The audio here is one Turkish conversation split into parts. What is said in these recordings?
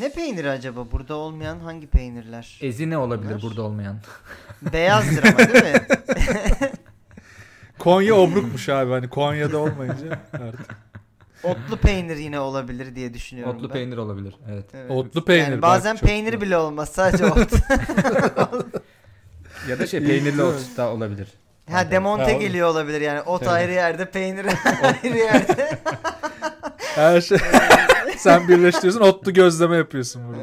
Ne peyniri acaba? Burada olmayan hangi peynirler? Ezine olabilir Bunlar. burada olmayan. Beyazdır ama değil mi? Konya obrukmuş abi hani Konya'da olmayınca artık. Otlu peynir yine olabilir diye düşünüyorum Otlu ben. peynir olabilir. Evet. Evet. Otlu peynir. Yani bak, bazen çok peynir güzel. bile olmaz sadece ot. Ya da şey peynirli ot da olabilir. ha demonte Ha, geliyor olabilir yani. Ot Evet. ayrı yerde, peynir ayrı yerde. Her şey sen birleştiriyorsun otlu gözleme yapıyorsun burada.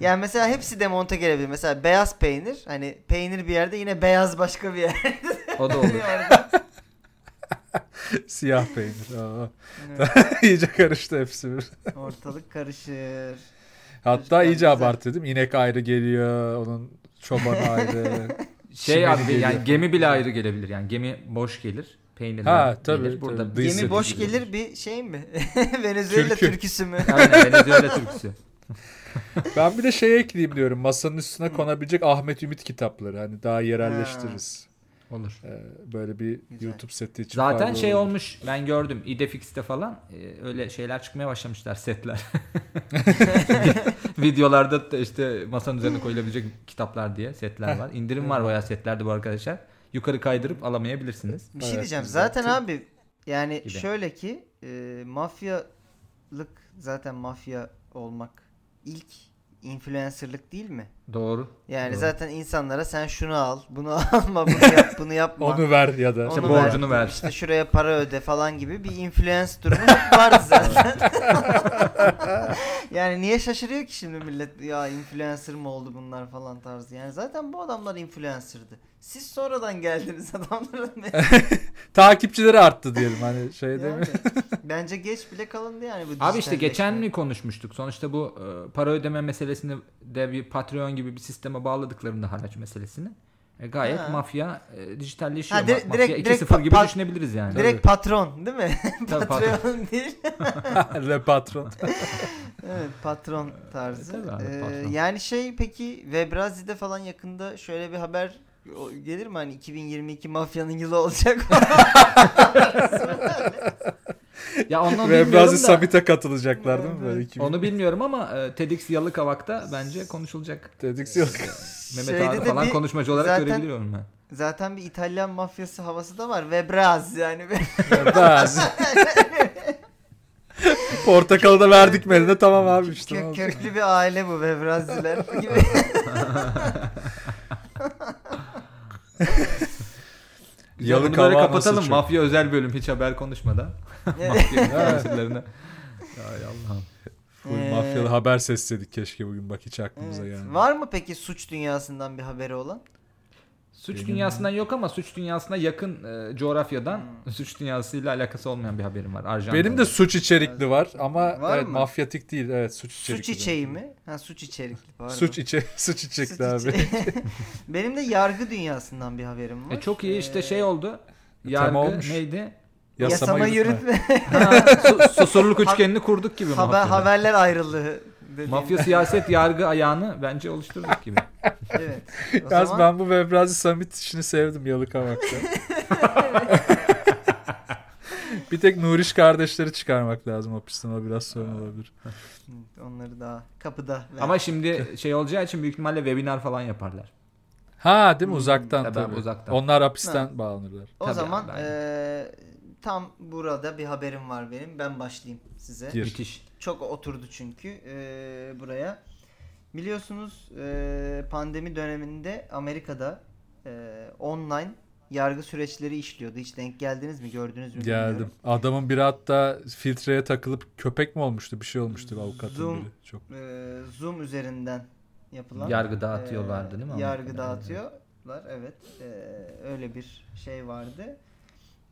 Yani mesela hepsi demonte gelebilir. Mesela beyaz peynir. Hani peynir bir yerde yine beyaz başka bir yer. O da olur. Siyah peynir. Aa. Evet, iyice karıştı hepsi. bir. Ortalık karışır. Hatta Çocuklar iyice güzel. abarttı değil mi? İnek ayrı geliyor. Onun çobanı ayrı. Şey abi geliyor. yani gemi bile ayrı gelebilir. Yani gemi boş gelir. Peynirli Ha, tabii, gelir. Burada tabii. Gemi boş gibi gelir bir şey mi? Venezuela Türkü. türküsü mü? Aynen Venezuela türküsü. ben bir de şey ekleyeyim diyorum. Masanın üstüne konabilecek Ahmet Ümit kitapları. Hani daha yerelleştiririz. Olur. Ee, böyle bir Güzel. YouTube seti için. Zaten şey olur. olmuş ben gördüm Idefix'te falan e, öyle şeyler çıkmaya başlamışlar setler. Videolarda da işte masanın üzerine koyulabilecek kitaplar diye setler var. İndirim var bayağı setlerde bu arkadaşlar. Yukarı kaydırıp alamayabilirsiniz. Bir şey Evet, diyeceğim. Zaten abi yani Gibi. şöyle ki e, mafyalık zaten mafya olmak ilk influencerlık değil mi? Doğru. Yani Doğru. zaten insanlara sen şunu al, bunu alma, bunu yap, bunu yapma. Onu ver ya da. İşte Onu borcunu ver. İşte şuraya para öde falan gibi bir influence durumu vardı zaten. yani niye şaşırıyor ki şimdi millet ya influencer mı oldu bunlar falan tarzı. Yani zaten bu adamlar influencer'dı. Siz sonradan geldiniz adamların. Takipçileri arttı diyelim hani şey değil yani, mi? bence geç bile kalındı yani bu Abi işte geçen mi konuşmuştuk? Sonuçta bu e, para ödeme meselesini de bir Patreon gibi bir sisteme bağladıklarında haraç meselesini. E, gayet Ha. mafya e, dijitalleşiyor. Ha, Ma- direkt- mafya direkt- 2.0 direkt gibi pa- düşünebiliriz yani. Direkt patron değil mi? Tabii, patron değil. Le patron. Evet patron tarzı. Evet, tabii abi, Ee, patron. yani şey peki Webrazi'de falan yakında şöyle bir haber gelir mi hani 2022 mafyanın yılı olacak Ya onu Ve bilmiyorum da. Katılacaklar değil mi? Böyle Evet. 2000. Onu bilmiyorum ama e, TEDx Yalıkavak'ta bence konuşulacak. Dedik yok. Mehmet Şeyde abi falan bir- konuşmacı olarak zaten- görebiliyorum ben. Zaten bir İtalyan mafyası havası da var. Webraz yani. Bazı. Portakalı da verdik mi eline tamam abi işte. Kö- köklü bir aile bu Webraziler gibi. Ya Yalı bunu böyle kapatalım. çok- Mafya özel bölüm hiç haber konuşmadan. Mafya influencerlarına. Ya Allah'ım. Full Ee, mafyalı haber sesledik keşke bugün bak hiç aklımıza Evet. gelmedi. Var mı peki suç dünyasından bir haberi olan? Suç Benim- dünyasından yok ama suç dünyasına yakın e, coğrafyadan Hmm. suç dünyasıyla alakası olmayan bir haberim var. Arjantin. Benim de suç içerikli var ama Var evet, mı? mafyatik değil evet suç içerikli. Suç içeği mi? Ha suç içerikli pardon. Suç içe suç içerikli Suç abi. Benim de yargı dünyasından bir haberim var. E, çok iyi işte Ee, şey oldu. Tema Yargı olmuş. neydi? Yasama, Yasama yürütme. Ha, su, susurluk üçgenini kurduk gibi Haber, haberler ayrılığı. Dediğim. Mafya siyaset yargı ayağını bence oluşturduk gibi. Evet. O Yalnız zaman ben bu Webrazi Summit işini sevdim Yalıkavak'ta. bir tek Nuriş kardeşleri çıkarmak lazım o pistten o biraz sorun olabilir. onları daha kapıda. ver. Ama şimdi şey olacağı için büyük ihtimalle webinar falan yaparlar. Ha değil mi Hmm, uzaktan tabii tabii. abi, uzaktan. Onlar hapisten Ha. bağlanırlar. o tabii zaman eee, tam burada bir haberim var benim. Ben başlayayım size. Gir. Müthiş. Çok oturdu çünkü eee, buraya. Biliyorsunuz eee, pandemi döneminde Amerika'da eee, online yargı süreçleri işliyordu. Hiç denk geldiniz mi? Gördünüz mü? Geldim. bilmiyorum. Adamın biri hatta filtreye takılıp köpek mi olmuştu bir şey olmuştu avukatın Zoom. biri. Çok Eee, Zoom üzerinden yapılan Yargı dağıtıyorlardı eee, değil mi? Yargı Amerika'da? dağıtıyorlar. Evet. Eee, öyle bir şey vardı.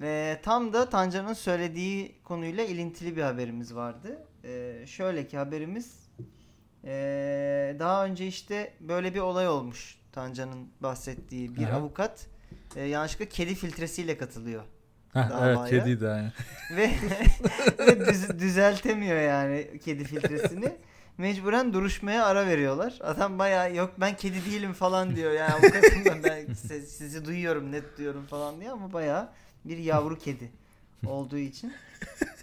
Ve tam da Tancan'ın söylediği konuyla ilintili bir haberimiz vardı. Eee şöyle ki haberimiz eee, daha önce işte böyle bir olay olmuş. Tancan'ın bahsettiği bir Aha. avukat eee, yanlışlıkla kedi filtresiyle katılıyor. Heh, evet kediydi yani. ve, ve düz- düzeltemiyor yani kedi filtresini. Mecburen duruşmaya ara veriyorlar. Adam bayağı yok ben kedi değilim falan diyor. Yani avukatım ben, ben sizi, sizi duyuyorum net diyorum falan diyor ama bayağı bir yavru kedi olduğu için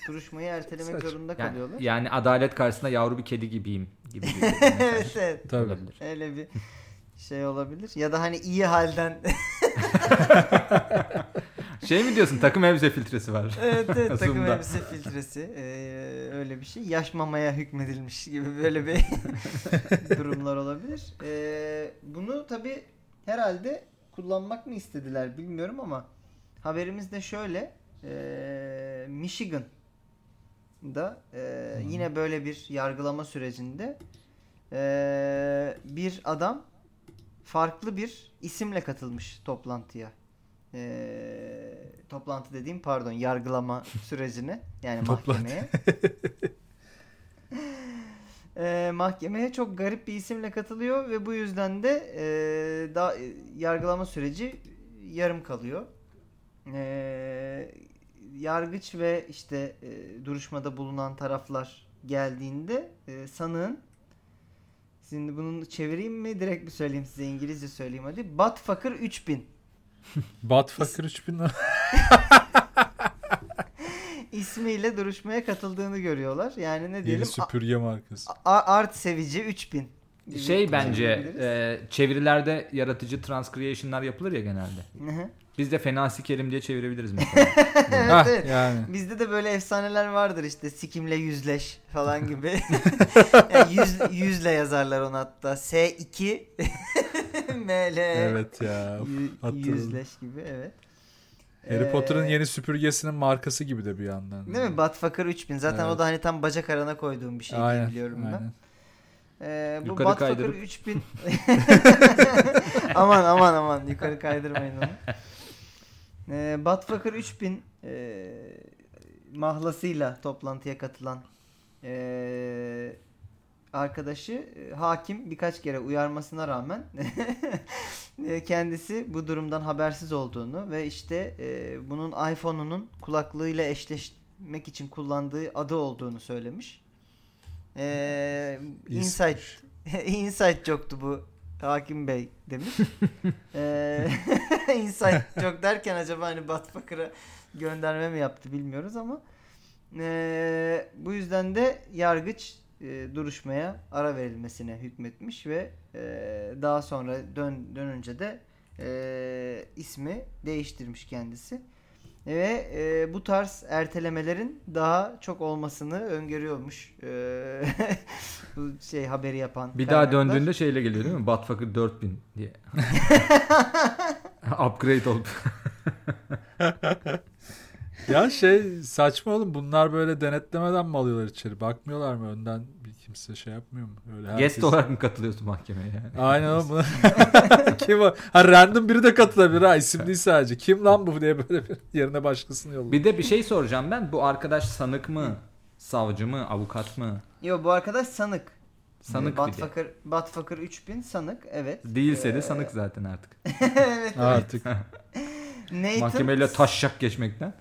duruşmayı ertelemek Saçma. zorunda Yani, kalıyorlar. yani adalet karşısında yavru bir kedi gibiyim gibi evet evet. Tabii. olabilir. Öyle bir şey olabilir. Ya da hani iyi halden. Şey mi diyorsun takım elbise filtresi var. evet evet takım elbise filtresi. Ee, öyle bir şey. Yaşmamaya hükmedilmiş gibi böyle bir durumlar olabilir. Ee, bunu tabi herhalde kullanmak mı istediler bilmiyorum ama haberimiz de şöyle. Ee, Michigan'da e, yine böyle bir yargılama sürecinde e, bir adam farklı bir isimle katılmış toplantıya. Ee, toplantı dediğim pardon yargılama sürecine yani mahkemeye. Ee, mahkemeye çok garip bir isimle katılıyor ve bu yüzden de e, daha yargılama süreci yarım kalıyor. Ee, yargıç ve işte e, duruşmada bulunan taraflar geldiğinde e, sanığın Şimdi bunu çevireyim mi direkt mi söyleyeyim size İngilizce söyleyeyim hadi. Buttfucker 3000 Batfucker 3000 lira. ismiyle duruşmaya katıldığını görüyorlar. Yani ne Yeni diyelim süpürge markası. art sevici 3000 gibi Şey bence e, çevirilerde yaratıcı transcreation'lar yapılır ya genelde. Biz de fena sikerim diye çevirebiliriz mesela. evet, Hah, evet. yani. Bizde de böyle efsaneler vardır işte sikimle yüzleş falan gibi. yani yüz, yüzle yazarlar onu hatta. S2 ML Evet ya. Hatırladım. yüzleş gibi evet. Harry Ee, Potter'ın yeni süpürgesinin markası gibi de bir yandan. Değil mi? Buttfucker 3000. Zaten o Evet. da hani tam bacak arana koyduğum bir şey diye Aynen, biliyorum ben. aynen. Ee, bu Yukarı Buttfucker kaydırıp- 3000 aman aman aman yukarı kaydırmayın onu. Ee, Buttfucker 3000 e, mahlasıyla toplantıya katılan e, arkadaşı e, hakim birkaç kere uyarmasına rağmen e, kendisi bu durumdan habersiz olduğunu ve işte e, bunun iPhone'unun kulaklığıyla eşleşmek için kullandığı adı olduğunu söylemiş. E, Insight Inside joke'tu bu Hakim Bey demiş. Eee Inside joke derken acaba hani Batfucker'a gönderme mi yaptı bilmiyoruz ama eee, bu yüzden de yargıç eee, duruşmaya ara verilmesine hükmetmiş ve eee, daha sonra dön dönünce de eee, ismi değiştirmiş kendisi. Ve eee, bu tarz ertelemelerin daha çok olmasını öngörüyormuş. Eee, bu şey haberi yapan. Bir daha kaynaklar. döndüğünde şeyle geliyor değil mi? Buttfucker 4000 diye. Upgrade olup. Ya şey saçma oğlum bunlar böyle denetlemeden mi alıyorlar içeri? Bakmıyorlar mı önden kimse şey yapmıyor mu? Öyle herkes... Guest olarak mı katılıyorsun mahkemeye yani? Aynen oğlum. bu- Kim o? Ha random biri de katılabilir ha isim değil sadece. Kim lan bu diye böyle bir yerine başkasını yolluyor. Bir de bir şey soracağım ben. Bu arkadaş sanık mı? Savcı mı? Avukat mı? Yo bu arkadaş sanık. Sanık bir de. Batfucker, Batfucker 3000 sanık evet. Değilse de Ee, sanık zaten artık. evet. Artık. Nathan, Mahkemeyle taşşak geçmekten.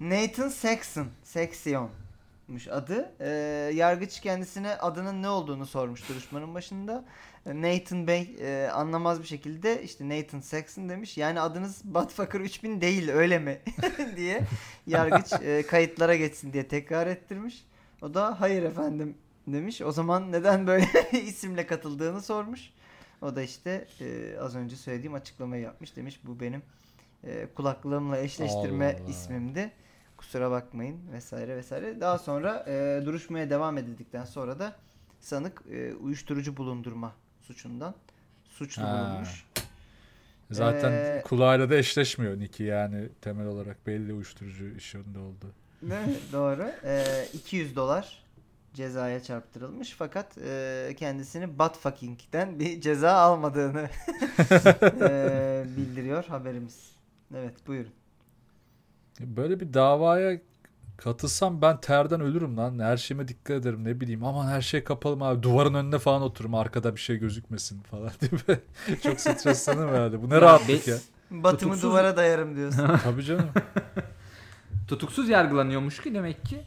Nathan Saxon. Saxion'muş adı. Ee, yargıç kendisine adının ne olduğunu sormuş duruşmanın başında. Ee, Nathan Bey e, anlamaz bir şekilde işte Nathan Saxon demiş. Yani adınız Batfucker 3000 değil öyle mi? diye yargıç e, kayıtlara geçsin diye tekrar ettirmiş. O da hayır efendim demiş. O zaman neden böyle isimle katıldığını sormuş. O da işte e, az önce söylediğim açıklamayı yapmış. Demiş bu benim e, kulaklığımla eşleştirme Allah. ismimdi. Kusura bakmayın vesaire vesaire. Daha sonra e, duruşmaya devam edildikten sonra da sanık e, uyuşturucu bulundurma suçundan suçlu Ha. bulunmuş. Zaten Ee, kulağıyla da eşleşmiyor Niki yani temel olarak belli uyuşturucu işinde oldu. Doğru. E, 200 dolar cezaya çarptırılmış fakat e, kendisini butt fucking'den bir ceza almadığını e, bildiriyor haberimiz. Evet buyurun. Böyle bir davaya katılsam ben terden ölürüm lan. Her şeyime dikkat ederim ne bileyim. Aman her şey kapalı mı abi. Duvarın önünde falan otururum. Arkada bir şey gözükmesin falan diye. Çok streslenir herhalde. Bu ne rahatlık ya. Batımı Tutuksuz- duvara dayarım diyorsun. Tabii canım. Tutuksuz yargılanıyormuş ki demek ki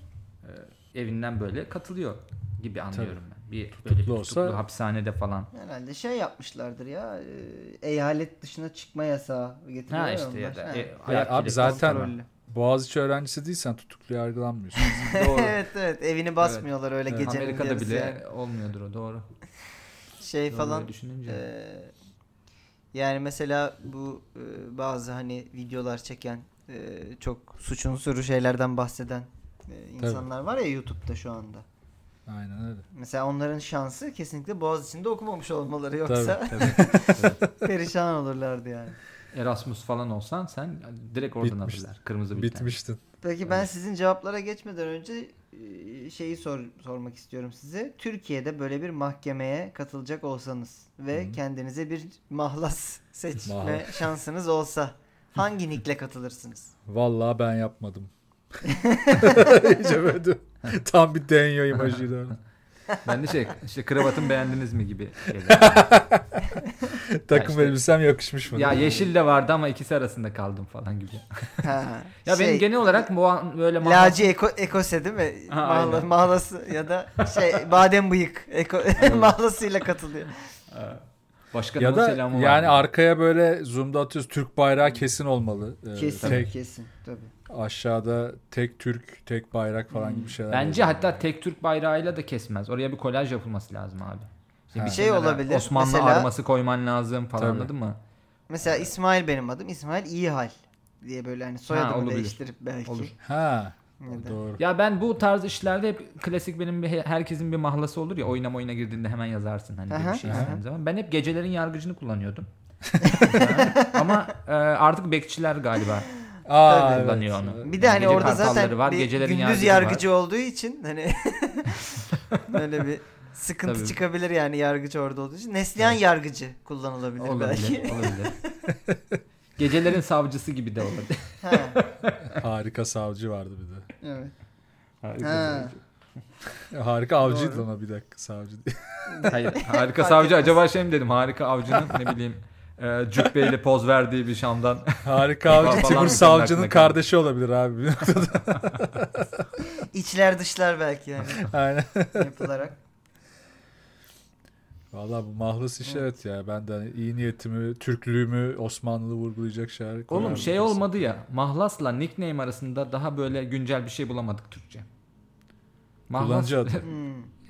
e, evinden böyle katılıyor gibi anlıyorum ben. Bir böyle bir olsa- tutuklu hapishanede falan. Herhalde şey yapmışlardır ya. e, eyalet dışına çıkma yasağı getiriyorlar Ha işte onlar. ya da Ha. e, Ya ayak abi zaten-. Kontrollü. Boğaziçi öğrencisi değilsen tutuklu yargılanmıyorsun. Doğru. evet evet evini basmıyorlar öyle Evet. gecenin Amerika'da bile yani. olmuyordur o doğru. Şey Doğru falan düşününce. Ee, yani mesela bu e, bazı hani videolar çeken e, çok suç unsuru şeylerden bahseden e, insanlar var ya YouTube'da şu anda. Aynen öyle. Mesela onların şansı kesinlikle Boğaziçi'nde okumamış olmaları Tabii, yoksa tabii. perişan olurlardı yani. Erasmus falan olsan sen direkt oradan Bitmişti. alırlar. Kırmızı bülten. Bitmiştin. Peki ben sizin cevaplara geçmeden önce şeyi sor, sormak istiyorum size. Türkiye'de böyle bir mahkemeye katılacak olsanız ve Hı. kendinize bir mahlas seçme Mahlas. şansınız olsa hangi nickle katılırsınız? Vallahi ben yapmadım. İyice böyle tam bir denyo imajıydı. Ben de şey işte kravatın beğendiniz mi gibi. Takım işte- elbisem yakışmış mı? ya yeşil de vardı ama ikisi arasında kaldım falan gibi. Ha, Ya şey, benim genel olarak bu an böyle mahlas- Laci eko, ekose değil mi? Ha, Mahla, aynen. mahlası ya da şey badem bıyık eko, mahlasıyla katılıyor. Başkanımın Ya da selamı var. yani arkaya böyle zoom'da atıyoruz Türk bayrağı kesin olmalı. Ee, Kesin tek, kesin tabii. Aşağıda tek Türk, tek bayrak falan gibi şeyler. Bence hatta tek Türk bayrağıyla da kesmez. Oraya bir kolaj yapılması lazım abi. İşte Ha. bir Şey olabilir. Osmanlı Mesela- arması koyman lazım falan Tabii. anladın mı? Mesela İsmail benim adım. İsmail iyi hal diye böyle hani soyadımı olabilir. değiştirip belki. Olur. Ha, Ya da- doğru. Ya ben bu tarz işlerde hep klasik benim bir herkesin bir mahlası olur ya oyuna oyuna girdiğinde hemen yazarsın hani Aha, bir şey istediğin zaman. Ben hep gecelerin yargıcını kullanıyordum. Ama e, artık bekçiler galiba Aa, evet. kullanıyor onu. Bir de hani Gece orada zaten var, bir gecelerin gündüz yargıcı var. olduğu için hani böyle bir sıkıntı Tabii. çıkabilir yani yargıcı orada olduğu için. Neslihan yargıcı kullanılabilir belki. Olabilir, olabilir. Gecelerin savcısı gibi de olabilir. ha, Harika savcı vardı bir de. evet. Harika, Ha. Harika avcıydı ama bir dakika savcı değil. Hayır, harika savcı acaba şey mi dedim harika avcının ne bileyim e, cübbeyle poz verdiği bir Şam'dan Harika avcı Timur Savcı'nın kardeşi olabilir abi. bir noktada. İçler dışlar belki yani Aynen. yapılarak. Valla bu mahlas işi Evet. evet ya. Ben de hani iyi niyetimi, Türklüğümü, Osmanlılığı vurgulayacak şeyler Oğlum şey olmadı ya. Mahlasla nickname arasında daha böyle güncel bir şey bulamadık Türkçe. Mahlas Kullanıcı adı.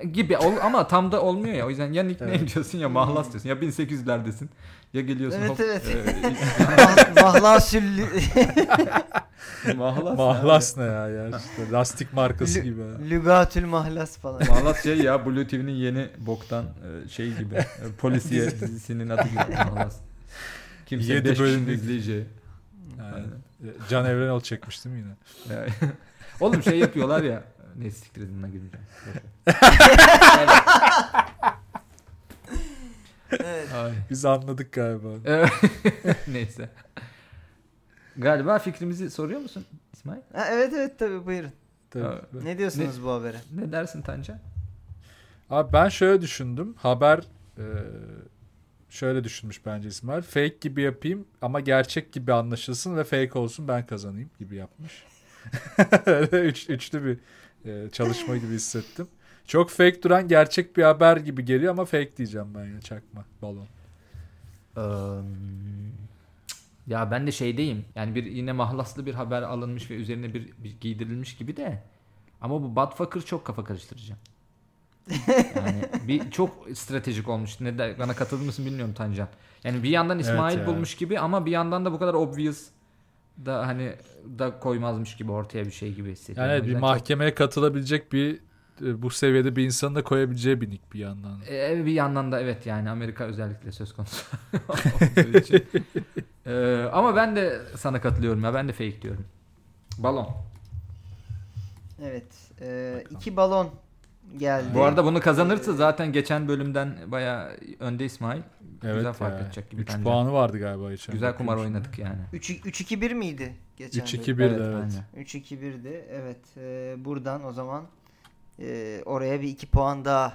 Hmm. gibi ol, ama tam da olmuyor ya. O yüzden ya nickname Evet. diyorsun ya mahlas diyorsun. Ya 1800'lerdesin. Ya geliyorsun Evet, hop, evet. e, Mah- Mahlasüllü mahlas. Mahlas ne ya ya işte lastik markası Lü- gibi. ha. Lügatül mahlas falan. Mahlas şey ya Blue TV'nin yeni boktan e, şey gibi. E, Polisiye dizisinin adı gibi Mahlas. Kimse Yedi 5 bölüm izleyeceği. Yani, Can Evrenol çekmiş değil mi yine? Oğlum şey yapıyorlar ya. Neyse siktir edin buna girmeyeceğim. Evet. Ay. Biz anladık galiba. Neyse. Galiba fikrimizi soruyor musun İsmail? Ha, evet evet tabii buyurun. Tabii. Ne diyorsunuz bu habere? Ne dersin Tanca? Abi ben şöyle düşündüm. Haber e, şöyle düşünmüş bence İsmail. Fake gibi yapayım ama gerçek gibi anlaşılsın ve fake olsun ben kazanayım gibi yapmış. Üç, üçlü bir e, çalışma gibi hissettim. Çok fake duran gerçek bir haber gibi geliyor ama fake diyeceğim ben ya çakma balon. ya ben de şeydeyim. Yani bir yine mahlaslı bir haber alınmış ve üzerine bir, bir giydirilmiş gibi de. Ama bu Badfakır çok kafa karıştırıcı. yani bir çok stratejik olmuş. Ne der, bana katılır mısın bilmiyorum Tancan. Yani bir yandan Evet İsmail ya. bulmuş gibi ama bir yandan da bu kadar obvious da hani da koymazmış gibi ortaya bir şey gibi hissediyorum. Yani bir yüzden çok- mahkemeye katılabilecek bir e, bu seviyede bir insanın da koyabileceği bir nick bir yandan. Ee, bir yandan da evet yani Amerika özellikle söz konusu. Ee, ama ben de sana katılıyorum ya ben de fake diyorum. Balon. Evet. e, iki balon geldi. Bu arada bunu kazanırsa zaten geçen bölümden baya önde İsmail. Evet Güzel fark ya. edecek gibi 3 bence. puanı vardı galiba geçen. Güzel kumar oynadık yani. 3 3-2-1 miydi geçen 3-2-1 bölüm? de evet. aynen. 3-2-1'di. Evet. e, buradan o zaman e, oraya bir 2 puan daha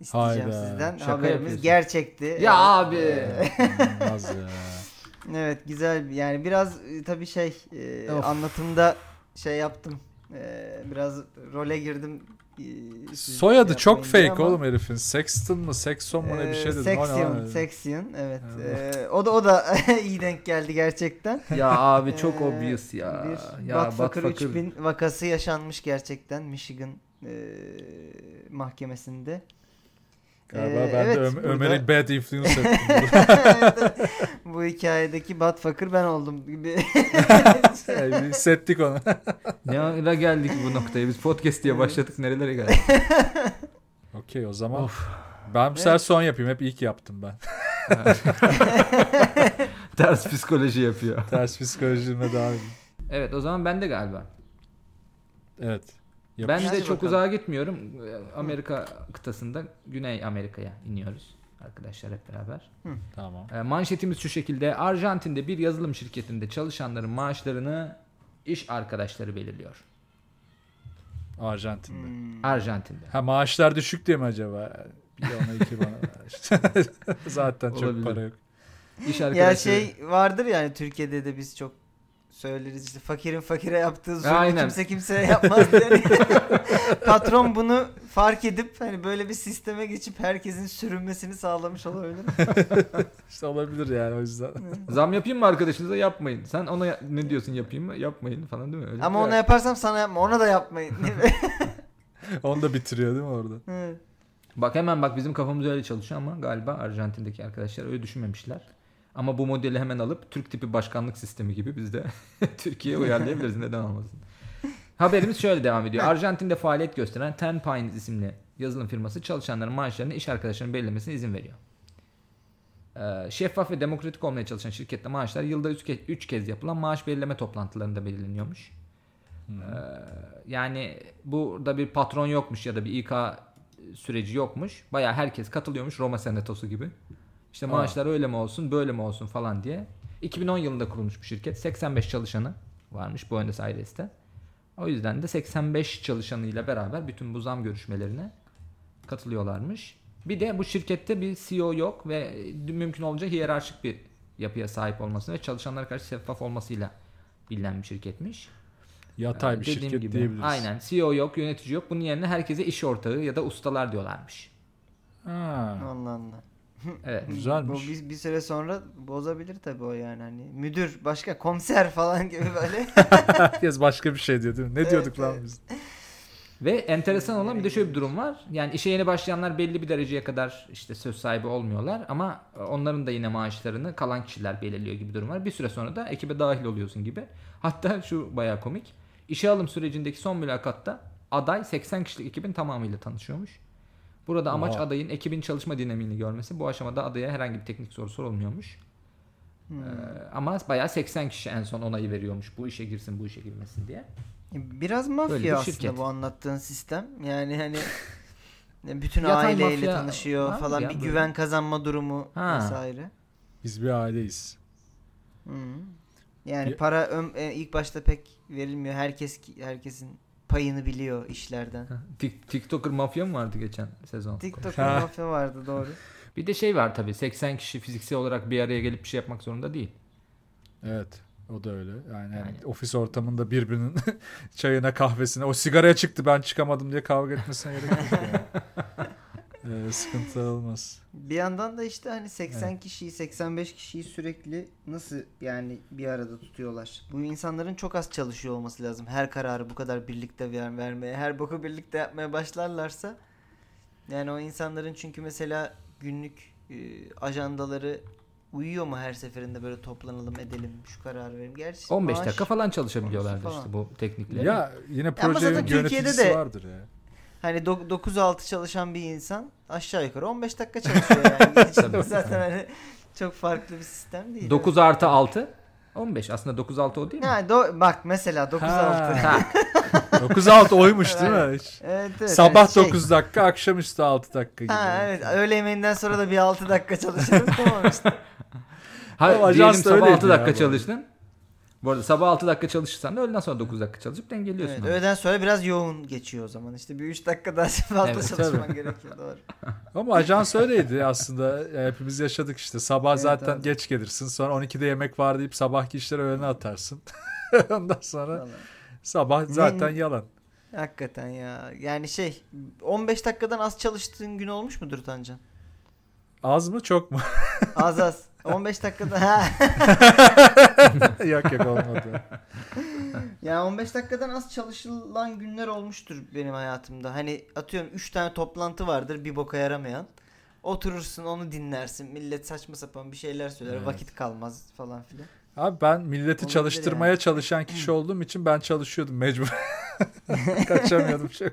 isteyeceğim Hayda. sizden. Şaka Haberimiz yapıyorsun. gerçekti. Ya Evet. abi. İnanılmaz ya. evet güzel. Yani biraz e, tabii şey e, Of. anlatımda şey yaptım. E, biraz role girdim Soyadı şey çok fake ama- oğlum herifin. Sexton mu? Sexton mu ne bir şey dedim. O ne Sexion? Sexion evet. Evet. Ee, o da o da iyi denk geldi gerçekten. Ya abi çok Ee, obvious ya. Bir ya Batfucker Batfucker- 3000 vakası yaşanmış gerçekten Michigan e, mahkemesinde. Galiba Ee, ben evet, de Ö- burada- Ömer'i bad influence ettim. Bu hikayedeki Batfucker ben oldum gibi. Yani bir Hissettik onu. Ne ara geldik bu noktaya? Biz podcast diye başladık nerelere geldik? Okey o zaman. Of. Ben bu sefer son yapayım. Hep ilk yaptım ben. Ters psikoloji yapıyor. Ters psikolojime devam edeyim. Evet o zaman ben de galiba. Evet. Ben de Hadi çok bakalım. uzağa gitmiyorum. Amerika kıtasında Güney Amerika'ya iniyoruz. Arkadaşlar hep beraber. Tamam. E, Manşetimiz şu şekilde. Arjantin'de bir yazılım şirketinde çalışanların maaşlarını iş arkadaşları belirliyor. Arjantin'de. Hmm. Arjantin'de. Ha maaşlar düşük diye mi acaba? Bir ona iki bana. Zaten çok Olabilir. para yok. İş Ya arkadaşları. şey vardır yani Türkiye'de de biz çok söyleriz işte fakirin fakire yaptığı zulmü Aynen. kimse kimseye yapmaz diye. Patron bunu fark edip hani böyle bir sisteme geçip herkesin sürünmesini sağlamış olabilir. İşte olabilir yani o yüzden. Zam yapayım mı arkadaşınıza yapmayın. Sen ona ya- ne diyorsun yapayım mı? Yapmayın falan değil mi? Öyle Ama bir- onu yaparsam sana yapma ona da yapmayın. Onu da bitiriyor değil mi orada? Hı. Bak hemen bak bizim kafamız öyle çalışıyor ama galiba Arjantin'deki arkadaşlar öyle düşünmemişler. Ama bu modeli hemen alıp Türk tipi başkanlık sistemi gibi biz de Türkiye'ye uyarlayabiliriz. Neden olmasın? Haberimiz şöyle devam ediyor. Arjantin'de faaliyet gösteren Ten Pines isimli yazılım firması çalışanların maaşlarını iş arkadaşlarının belirlemesine izin veriyor. Ee, şeffaf ve demokratik olmaya çalışan şirkette maaşlar yılda 3 kez, üç kez yapılan maaş belirleme toplantılarında belirleniyormuş. Ee, yani burada bir patron yokmuş ya da bir İK süreci yokmuş. Baya herkes katılıyormuş Roma Senatosu gibi. İşte Aa. maaşlar öyle mi olsun böyle mi olsun falan diye. 2010 yılında kurulmuş bu şirket. 85 çalışanı varmış Buenos Aires'te. O yüzden de 85 çalışanıyla beraber bütün bu zam görüşmelerine katılıyorlarmış. Bir de bu şirkette bir CEO yok ve mümkün olunca hiyerarşik bir yapıya sahip olması ve çalışanlara karşı şeffaf olmasıyla bilinen bir şirketmiş. Yatay bir Ee, dediğim şirket gibi. diyebiliriz. Aynen. CEO yok, yönetici yok. Bunun yerine herkese iş ortağı ya da ustalar diyorlarmış. Ha, Allah Allah. Evet. Güzelmiş. Bu bir, bir süre sonra bozabilir tabii o yani hani müdür başka komiser falan gibi böyle. herkes başka bir şey diyor değil mi? Ne diyorduk lan evet. biz? Ve enteresan olan bir de şöyle bir durum var. Yani işe yeni başlayanlar belli bir dereceye kadar işte söz sahibi olmuyorlar ama onların da yine maaşlarını kalan kişiler belirliyor gibi durum var. Bir süre sonra da ekibe dahil oluyorsun gibi. Hatta şu bayağı komik. İşe alım sürecindeki son mülakatta aday 80 kişilik ekibin tamamıyla tanışıyormuş. Burada amaç Oha. adayın ekibin çalışma dinamiğini görmesi. Bu aşamada adaya herhangi bir teknik soru sorulmuyormuş. Hmm. Ee, ama bayağı 80 kişi en son onayı veriyormuş. Bu işe girsin, bu işe girmesin diye. Biraz Böyle mafya bir aslında şirket. bu anlattığın sistem. Yani hani bütün Yatay aileyle mafya tanışıyor falan ya bir böyle. güven kazanma durumu Ha. vesaire. Biz bir aileyiz. Hı. Yani Ya- para ön- e, ilk başta pek verilmiyor. Herkes herkesin payını biliyor işlerden. Tik- TikToker mafya mı vardı geçen sezon? TikTok'ta Ha. mafya vardı doğru. Bir de şey var tabii 80 kişi fiziksel olarak bir araya gelip bir şey yapmak zorunda değil. Evet. O da öyle. Yani, Yani. ofis ortamında birbirinin çayına kahvesine o sigaraya çıktı ben çıkamadım diye kavga etmesine gerek yok yani. Ee, sıkıntı olmaz. Bir yandan da işte hani 80 kişiyi 85 kişiyi sürekli nasıl yani bir arada tutuyorlar. Bu insanların çok az çalışıyor olması lazım. Her kararı bu kadar birlikte ver, vermeye, her boku birlikte yapmaya başlarlarsa yani o insanların çünkü mesela günlük e, ajandaları uyuyor mu her seferinde böyle toplanalım edelim şu kararı verelim. Gerçi 15 maaş- dakika falan çalışabiliyorlardı Konusu işte bu teknikle. Ya yine Türkiye'de yöneticisi de- vardır ya. Hani do- 9-6 çalışan bir insan aşağı yukarı 15 dakika çalışıyor yani. Zaten hani çok farklı bir sistem değil. 9 artı 6 15 aslında 9 6 o değil mi? Ha, do- bak mesela 9-6. Ha. Ha, 9-6 oymuş değil mi? Evet, evet. Sabah hani şey- 9 dakika, akşamüstü 6 dakika gibi. Ha evet öğle yemeğinden sonra da bir 6 dakika çalışırım tamam işte. Hayır, Ama diyelim sabah öyleydi 6 ya dakika çalıştın. Bu arada sabah 6 dakika çalışırsan da öğleden sonra 9 dakika çalışıp dengeliyorsun. evet, öğleden sonra biraz yoğun geçiyor o zaman. İşte bir 3 dakika daha fazla Evet, çalışman gerekiyor doğru. Ama ajans öyleydi aslında. Hepimiz yaşadık işte. Sabah Evet, zaten evet. geç gelirsin. Sonra 12'de yemek var deyip sabahki işleri öğlene atarsın. Ondan sonra Vallahi. sabah zaten yalan. Hakikaten ya. Yani şey 15 dakikadan az çalıştığın gün olmuş mudur Tancan? Az mı çok mu? Az az. 15 dakikada ha. yok yok olmadı. Yani 15 dakikadan az çalışılan günler olmuştur benim hayatımda. Hani atıyorum 3 tane toplantı vardır bir boka yaramayan. Oturursun onu dinlersin. Millet saçma sapan bir şeyler söyler. Evet. Vakit kalmaz falan filan. Abi ben milleti Olabilir çalıştırmaya yani. çalışan kişi olduğum için ben çalışıyordum mecbur. Kaçamıyordum çok.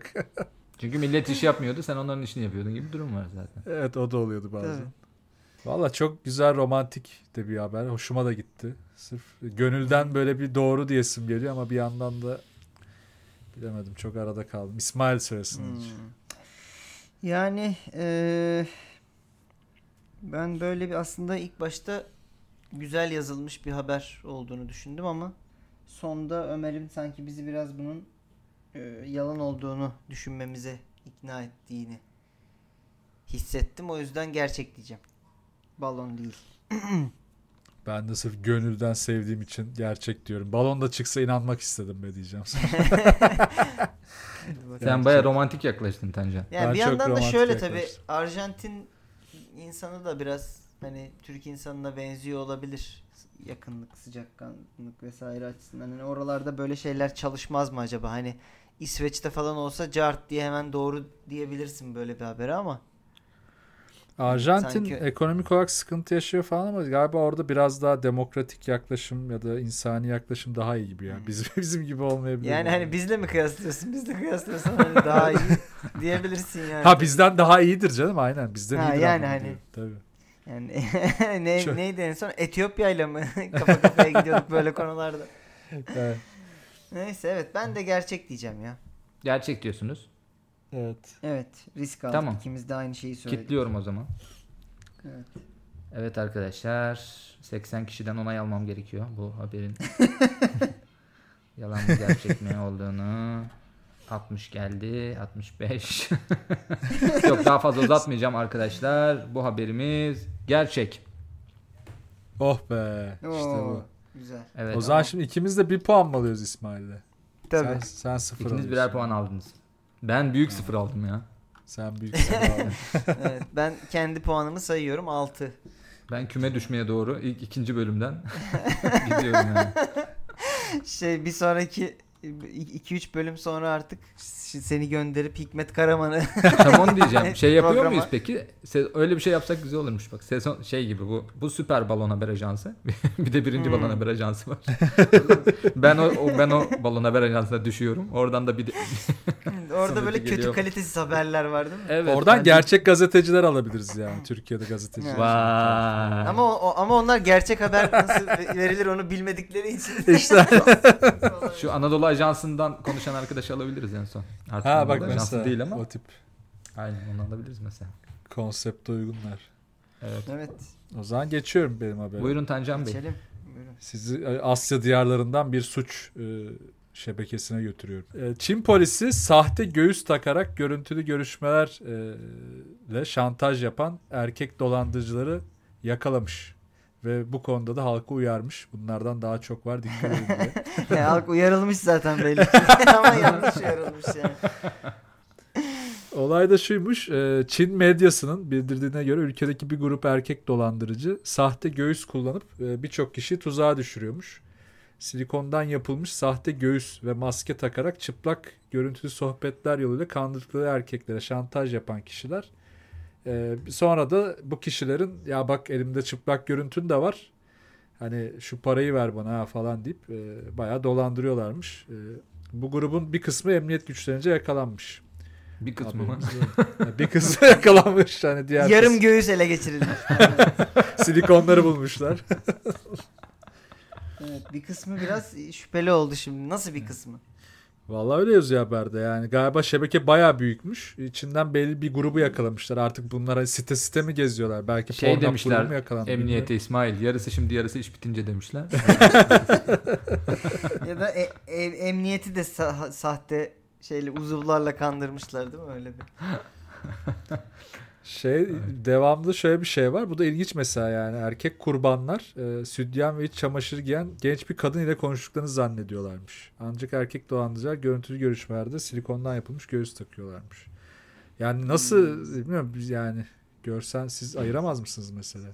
Çünkü millet iş yapmıyordu sen onların işini yapıyordun gibi bir durum var zaten. Evet o da oluyordu bazen. Tabii. Valla çok güzel romantik de bir haber. Hoşuma da gitti. Sırf gönülden böyle bir doğru diyesim geliyor ama bir yandan da bilemedim çok arada kaldım. İsmail söylesin. Hmm. Yani eee, ben böyle bir aslında ilk başta güzel yazılmış bir haber olduğunu düşündüm ama sonda Ömer'in sanki bizi biraz bunun eee, yalan olduğunu düşünmemize ikna ettiğini hissettim. O yüzden gerçek diyeceğim. Balon değil. Ben de sırf gönülden sevdiğim için gerçek diyorum. Balon da çıksa inanmak istedim be diyeceğim. Sen baya romantik yaklaştın Tancan. Yani Ben bir çok yandan da şöyle tabii yaklaştım. Arjantin insanı da biraz hani Türk insanına benziyor olabilir. Yakınlık, sıcakkanlık vesaire açısından. Hani oralarda böyle şeyler çalışmaz mı acaba? Hani İsveç'te falan olsa cart diye hemen doğru diyebilirsin böyle bir habere ama. Arjantin Sanki- ekonomik olarak sıkıntı yaşıyor falan ama galiba orada biraz daha demokratik yaklaşım ya da insani yaklaşım daha iyi gibi ya. Hmm. Biz, bizim gibi olmayabilir. Yani hani bizle mi kıyaslıyorsun? Bizle kıyaslıyorsan hani daha iyi diyebilirsin yani. Ha bizden daha iyidir canım aynen. Bizden Ha, iyidir yani hani- diyor. Tabii. Yani ne, Çok- neydi en son? Etiyopya ile mi? Kafa kafaya gidiyorduk böyle konularda. Evet. Neyse evet ben de gerçek diyeceğim ya. Gerçek diyorsunuz. Evet. Evet risk aldık. Tamam. İkimiz de aynı şeyi söyledik. Kitliyorum o zaman. Evet. Evet arkadaşlar 80 kişiden onay almam gerekiyor bu haberin yalan mı gerçek mi olduğunu. 60 geldi 65 Yok daha fazla uzatmayacağım arkadaşlar. Bu haberimiz gerçek. Oh be. İşte Oo, bu. Güzel. Evet. o zaman şimdi ikimiz de bir puan mı alıyoruz İsmail'le? Tabii. Sen, sen sıfır İkiniz alıyorsun. birer puan aldınız. Ben büyük sıfır aldım ya. Sen büyük sıfır aldın. evet, ben kendi puanımı sayıyorum 6. Ben küme düşmeye doğru ilk ikinci bölümden gidiyorum yani. Şey bir sonraki 2-3 bölüm sonra artık seni gönderip Hikmet Karaman'ı Tam onu diyeceğim. Şey yapıyor Programa- muyuz peki? Öyle bir şey yapsak güzel olurmuş bak. Sezon şey gibi bu. Bu süper balon haber ajansı. bir de birinci Hmm. balon haber ajansı var. ben o, o- ben o balon haber ajansına düşüyorum. Oradan da bir de orada böyle kötü geliyor. kalitesiz haberler var değil mi? evet. Oradan hani- gerçek gazeteciler alabiliriz yani. Türkiye'de gazeteciler. Vay. Ama o, ama onlar gerçek haber nasıl verilir onu bilmedikleri için. İşte. Şu Anadolu Ajansı'ndan konuşan arkadaşı alabiliriz en son. Artık ha bak mesela değil ama. o tip Aynen onu alabiliriz mesela. konsepte uygunlar. Evet. evet. O zaman geçiyorum benim haberim. Buyurun Tancan Bey. Geçelim. Buyurun. Sizi e, Asya diyarlarından bir suç e, şebekesine götürüyorum. E, Çin polisi sahte göğüs takarak görüntülü görüşmelerle şantaj yapan erkek dolandırıcıları yakalamış. Ve bu konuda da halkı uyarmış. Bunlardan daha çok var dikkat edin diye. Ya, halk uyarılmış zaten belli ama yanlış uyarılmış yani. Olay da şuymuş. e, Çin medyasının bildirdiğine göre ülkedeki bir grup erkek dolandırıcı sahte göğüs kullanıp e, birçok kişi tuzağa düşürüyormuş. Silikondan yapılmış sahte göğüs ve maske takarak çıplak görüntülü sohbetler yoluyla kandırdıkları erkeklere şantaj yapan kişiler. E, Sonra da bu kişilerin ya bak elimde çıplak görüntün de var. Hani şu parayı ver bana ha falan deyip e, bayağı dolandırıyorlarmış. E, Bu grubun bir kısmı emniyet güçlerince yakalanmış. Bir kısmı mı? Bir kısmı yakalanmış hani diğer Yarım kısmı- göğüs ele geçirilmiş. silikonları bulmuşlar. evet, bir kısmı biraz şüpheli oldu şimdi. Nasıl bir kısmı? Vallahi öyle yazıyor haberde yani. Galiba şebeke bayağı büyükmüş. İçinden belli bir grubu yakalamışlar. Artık bunlara site site mi geziyorlar? Belki Şey demişler yakalandı? emniyete İsmail yarısı şimdi yarısı iş bitince demişler. ya da e- e- emniyeti de sa- sahte şeyle uzuvlarla kandırmışlar değil mi öyle bir? Şey devamlı şöyle bir şey var. Bu da ilginç mesela yani erkek kurbanlar e, sütyen ve iç çamaşır giyen genç bir kadın ile konuştuklarını zannediyorlarmış. Ancak erkek dolandırıcılar görüntülü görüşmelerde silikondan yapılmış göğüs takıyorlarmış. Yani nasıl bilmiyorum yani görsen siz ayıramaz mısınız mesela?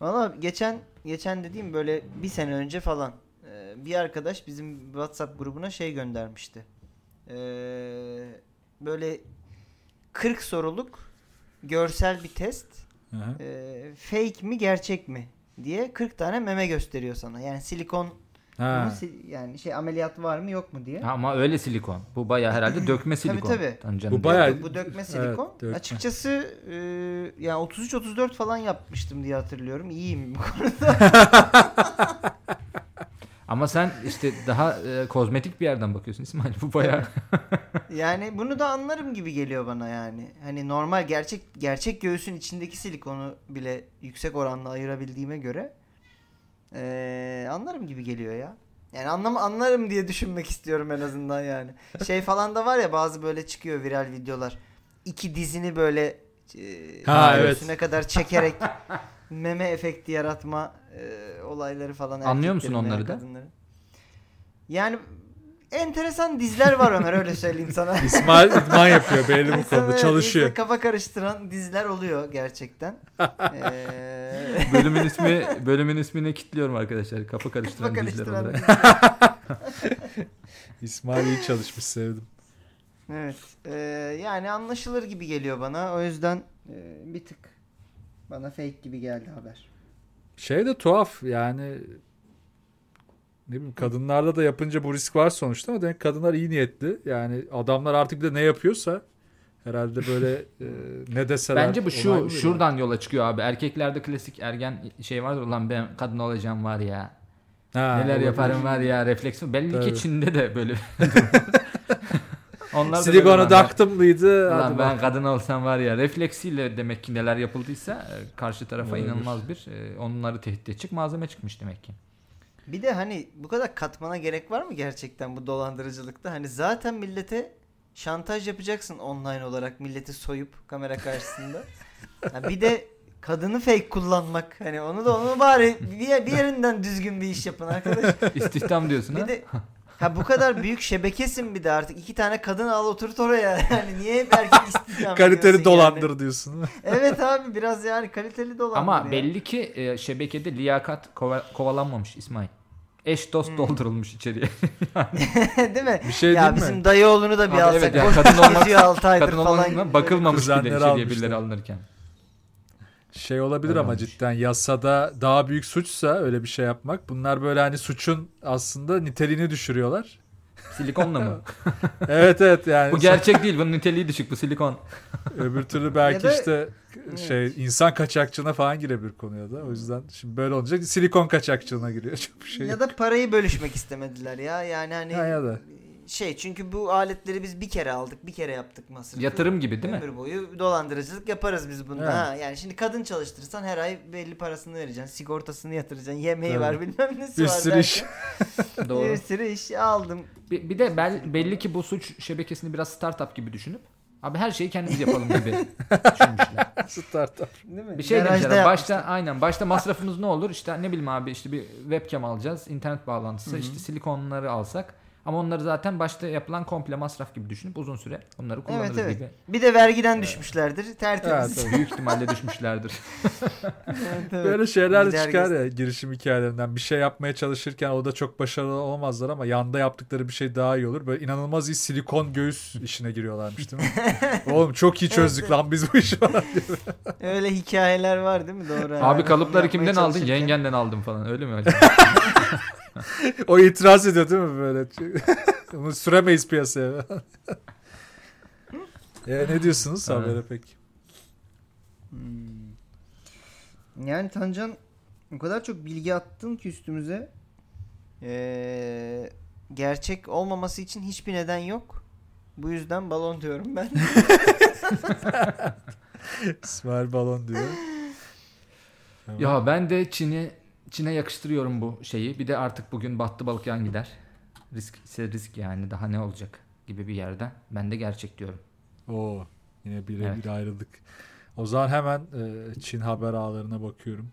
Valla geçen geçen dediğim böyle bir sene önce falan e, bir arkadaş bizim WhatsApp grubuna şey göndermişti. E, böyle 40 soruluk görsel bir test. Hı hı. E, fake mi gerçek mi diye 40 tane meme gösteriyor sana. Yani silikon Ha. yani şey ameliyat var mı yok mu diye. Ha, Ama öyle silikon. Bu bayağı herhalde dökme silikon. tabii. Tancanın Bu bayağı- Yok, bu dökme silikon. Evet, dökme. Açıkçası e, yani 33 34 falan yapmıştım diye hatırlıyorum. İyiyim bu konuda. Ama sen işte daha e, kozmetik bir yerden bakıyorsun İsmail. Bu bayağı Yani bunu da anlarım gibi geliyor bana yani. Hani normal gerçek gerçek göğsün içindeki silikonu bile yüksek oranla ayırabildiğime göre eee, anlarım gibi geliyor ya. Yani anlam anlarım diye düşünmek istiyorum en azından yani. Şey falan da var ya bazı böyle çıkıyor viral videolar. İki dizini böyle eee, Ha, göğsüne kadar çekerek meme efekti yaratma eee, olayları falan. Anlıyor musun onları da? kadınların. Yani enteresan dizler var Ömer öyle söyleyeyim sana. İsmail idman yapıyor belli bu konuda çalışıyor. insanı kafa karıştıran diziler oluyor gerçekten. Ee, bölümün ismi bölümün ismini kilitliyorum arkadaşlar. Kafa karıştıran kafa diziler karıştıran diziler. İsmail iyi çalışmış sevdim. Evet. ee, yani anlaşılır gibi geliyor bana. O yüzden ee, bir tık bana fake gibi geldi haber. Şey de tuhaf yani ne bileyim kadınlarda da yapınca bu risk var sonuçta ama demek kadınlar iyi niyetli. Yani adamlar artık bir de ne yapıyorsa herhalde böyle e, ne deseler. Bence bu şu şuradan yola çıkıyor abi. Erkeklerde klasik ergen şey vardır ulan ben kadın olacağım var ya. Ha, Neler olabilir. yaparım var ya refleks. Belli Tabii. ki Çin'de de böyle. Onlar Silikonu taktım mıydı? Hadi ben bak. kadın olsam var ya refleksiyle demek ki neler yapıldıysa e, karşı tarafa Olabilir. inanılmaz bir e, onları tehdit edecek malzeme çıkmış demek ki. Bir de hani bu kadar katmana gerek var mı gerçekten bu dolandırıcılıkta? Hani zaten millete şantaj yapacaksın online olarak milleti soyup kamera karşısında. Ha bir de kadını fake kullanmak. Hani onu da onu bari bir, bir yerinden düzgün bir iş yapın arkadaş. İstihdam diyorsun ha. Bir de ha bu kadar büyük şebekesin bir de artık iki tane kadın al oturt oraya. Yani niye hep erkek istihdam Kaliteli dolandır yani? diyorsun. Evet abi biraz yani kaliteli dolandır Ama ya. belli ki e, şebekede liyakat kova- kovalanmamış İsmail. Eş dost Hmm. doldurulmuş içeriye. Değil mi? Bir şey ya değil mi? bizim dayı oğlunu da bir Abi alsak. evet ya, boş kadın olmak- Kadın falan. olmasına bakılmamış bile içeriye almışlar. birileri alınırken. Şey olabilir Öyle ama olmuş. cidden yasada daha büyük suçsa öyle bir şey yapmak. Bunlar böyle hani suçun aslında niteliğini düşürüyorlar. Silikonla mı? evet evet yani bu gerçek değil. Bunun niteliği düşük. Bu silikon. öbür türlü belki Ya da- işte şey insan kaçakçılığına falan girebilir konuya da. O yüzden şimdi böyle olunca silikon kaçakçılığına giriyor. Çok bir şey. Ya da parayı bölüşmek istemediler ya. Yani hani Ha, ya da. Şey çünkü bu aletleri biz bir kere aldık, bir kere yaptık masrafı. Yatırım gibi değil mi? Ömür boyu dolandırıcılık yaparız biz bunda. Evet. Ha, yani şimdi kadın çalıştırırsan her ay belli parasını vereceksin. Sigortasını yatıracaksın. Yemeği Tabii. var bilmem nesi Bir var. sürü iş. Doğru. Bir sürü iş aldım. Bir, bir de bel- belli ki bu suç şebekesini biraz startup gibi düşünüp abi her şeyi kendimiz yapalım gibi düşünmüşler. Startup. Değil mi? Bir şey Garajda demişler. Başta aynen başta masrafımız ne olur? İşte ne bileyim abi işte bir webcam alacağız, internet bağlantısı, işte silikonları alsak. Ama onları zaten başta yapılan komple masraf gibi düşünüp uzun süre onları kullanırız Evet evet. gibi. Bir de vergiden düşmüşlerdir. Tertemiz. Evet, Büyük ihtimalle düşmüşlerdir. Evet, evet. Böyle şeyler de Gider çıkar ya girişim hikayelerinden. Bir şey yapmaya çalışırken o da çok başarılı olmazlar ama yanda yaptıkları bir şey daha iyi olur. Böyle inanılmaz iyi silikon göğüs işine giriyorlarmış değil mi? Oğlum çok iyi çözdük Evet, lan biz bu işi falan. Öyle hikayeler var değil mi? Doğru. abi Yani kalıpları kimden aldın? Yengenden aldım falan. Öyle mi acaba? O itiraz ediyor değil mi böyle? Bunu süremeyiz piyasaya. e, ne diyorsunuz Evet. habere peki? Hmm. Yani Tancan o kadar çok bilgi attın ki üstümüze. Ee, gerçek olmaması için hiçbir neden yok. Bu yüzden balon diyorum ben. İsmail Balon diyor. Tamam. ya ben de Çin'i Çin'e yakıştırıyorum bu şeyi. Bir de artık bugün battı balık yan gider. Risk ise risk yani daha ne olacak gibi bir yerden. Ben de gerçek diyorum. Oo. Yine birebir ayrıldık. O zaman hemen e, Çin haber ağlarına bakıyorum.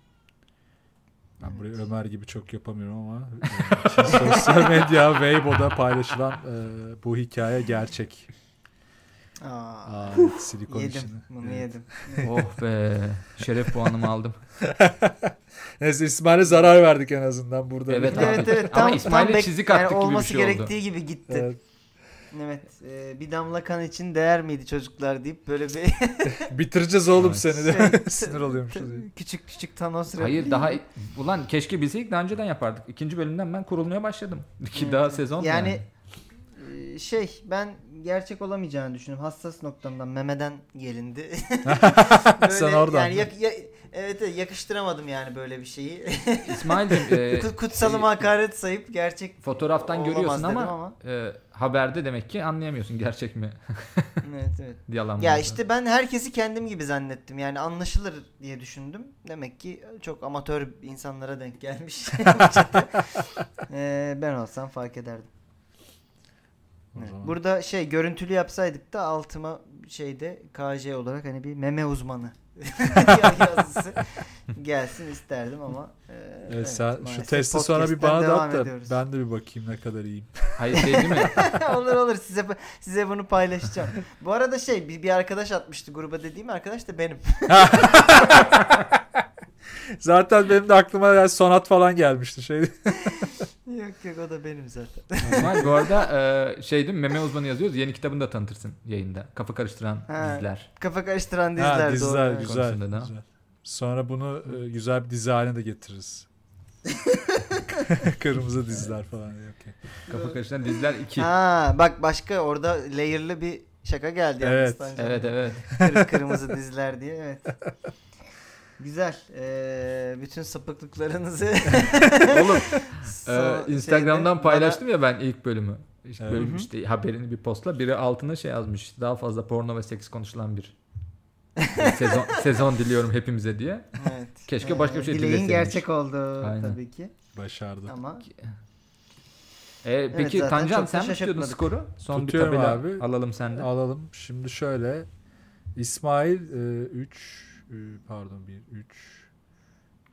Ben burayı Ömer gibi çok yapamıyorum ama e, sosyal medya Weibo'da paylaşılan e, bu hikaye gerçek. Aa, Aa, evet, silikon yedim. işini. Bunu Evet. yedim. oh be. Şeref puanımı aldım. Neyse İsmail'e zarar verdik en azından burada. Evet. Evet evet Ama tam, İsmail'e tam bek- çizik attık yani gibi bir olması şey oldu. gerektiği gibi gitti. Evet. Evet. e, bir damla kan için değer miydi çocuklar deyip böyle bir Bitireceğiz oğlum Evet. seni de. Şey- Sinir oluyormuşuz. küçük küçük Thanos Hayır daha ulan keşke bilseydik daha önceden yapardık. İkinci bölümden ben kurulmaya başladım. Ki Evet, daha evet. sezon Yani e, şey ben gerçek olamayacağını düşünüyorum. Hassas noktamdan memeden gelindi. Sen oradan. Yani yak- ya- evet, yakıştıramadım yani böyle bir şeyi. İsmail'cim e, Kut- Kutsalım hakaret sayıp gerçek fotoğraftan görüyorsun ama, ama. e, haberde demek ki anlayamıyorsun gerçek mi evet evet. yalan mı. Ya işte ben herkesi kendim gibi zannettim. Yani anlaşılır diye düşündüm. Demek ki çok amatör insanlara denk gelmiş. Ee, ben olsam fark ederdim. O Evet. zaman- Burada şey görüntülü yapsaydık da altıma şeyde KJ olarak hani bir meme uzmanı yazısı gelsin isterdim ama e, Evet, sen şu testi sonra bir bana da at da ediyoruz. ben de bir bakayım ne kadar iyiyim. Hayır şey değil mi? olur olur size size bunu paylaşacağım. Bu arada şey bir, bir arkadaş atmıştı gruba dediğim arkadaş da benim. Zaten benim de aklıma yani sonat falan gelmişti şey. yok yok o da benim zaten. İsmail bu arada e, şey değil mi? Meme uzmanı yazıyoruz. Yeni kitabını da tanıtırsın yayında. Kafa karıştıran Ha. diziler. Kafa karıştıran ha, diziler, diziler doğru. güzel, Konusunda da. güzel. Sonra bunu e, güzel bir dizi haline de getiririz. Kırmızı diziler falan. Okey. Kafa karıştıran diziler 2. Ha bak başka orada layer'lı bir şaka geldi. Evet. Evet evet. Kır- kırmızı diziler diye evet. Güzel. Ee, bütün sapıklıklarınızı Oğlum so- Ee, Instagram'dan şeyde paylaştım ya ben ilk bölümü. İşte Evet. bölüm işte haberini bir postla biri altına şey yazmış. Daha fazla porno ve seks konuşulan bir sezon sezon diliyorum hepimize diye. bana- Evet. Keşke başka bir şey Dileğin dileseymiş. gerçek oldu Aynen. tabii ki. Başardı. Ama Ee, peki zaten Tancan sen mi tutuyordun skoru? Son Tutuyorum bir tabela abi. alalım senden. Alalım. Şimdi şöyle. İsmail 3 pardon 1 3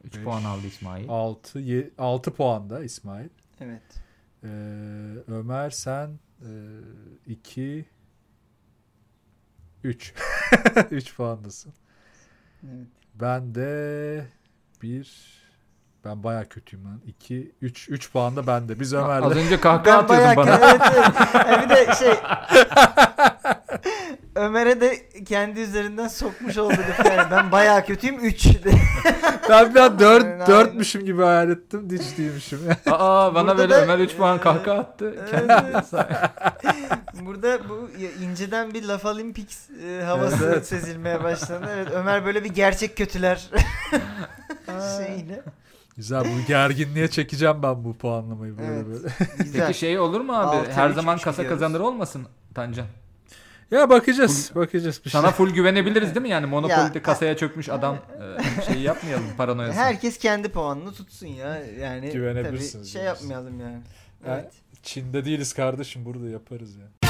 3 beş, puan aldı İsmail. 6 6 puanda İsmail. evet. Ee, Ömer sen 2 3 3 puandasın. Evet. Ben de 1 ben baya kötüyüm lan. 2 3 3 puan da bende. Biz Az Ömer'le önce kahkaha atıyordun bana. evet, evet. Ha, bir de şey Ömer'e de kendi üzerinden sokmuş oldu yani. Ben bayağı kötüyüm 3. ben bir an 4 Aynen. 4'müşüm gibi hayal ettim. Hiç değilmişim. Aa bana Burada böyle da- Ömer 3 puan kahkaha attı. Burada bu ya- inceden bir Laf Olympics e, havası Evet, evet. sezilmeye başladı. Evet Ömer böyle bir gerçek kötüler şeyle. Güzel bu gerginliğe çekeceğim ben bu puanlamayı böyle Evet. böyle. Güzel. Peki şey olur mu abi? Altı, Her zaman kasa gidiyoruz. kazanır olmasın Tancan. Ya bakacağız. bakacağız bir Sana şey. full güvenebiliriz değil mi? Yani Monopoly'de Ya- kasaya çökmüş adam e, şeyi yapmayalım paranoyası. Herkes kendi puanını tutsun ya. Yani tabii Güvenebilirsiniz şey diyorsun. yapmayalım yani. Ha? Evet. Çin'de değiliz kardeşim burada yaparız ya.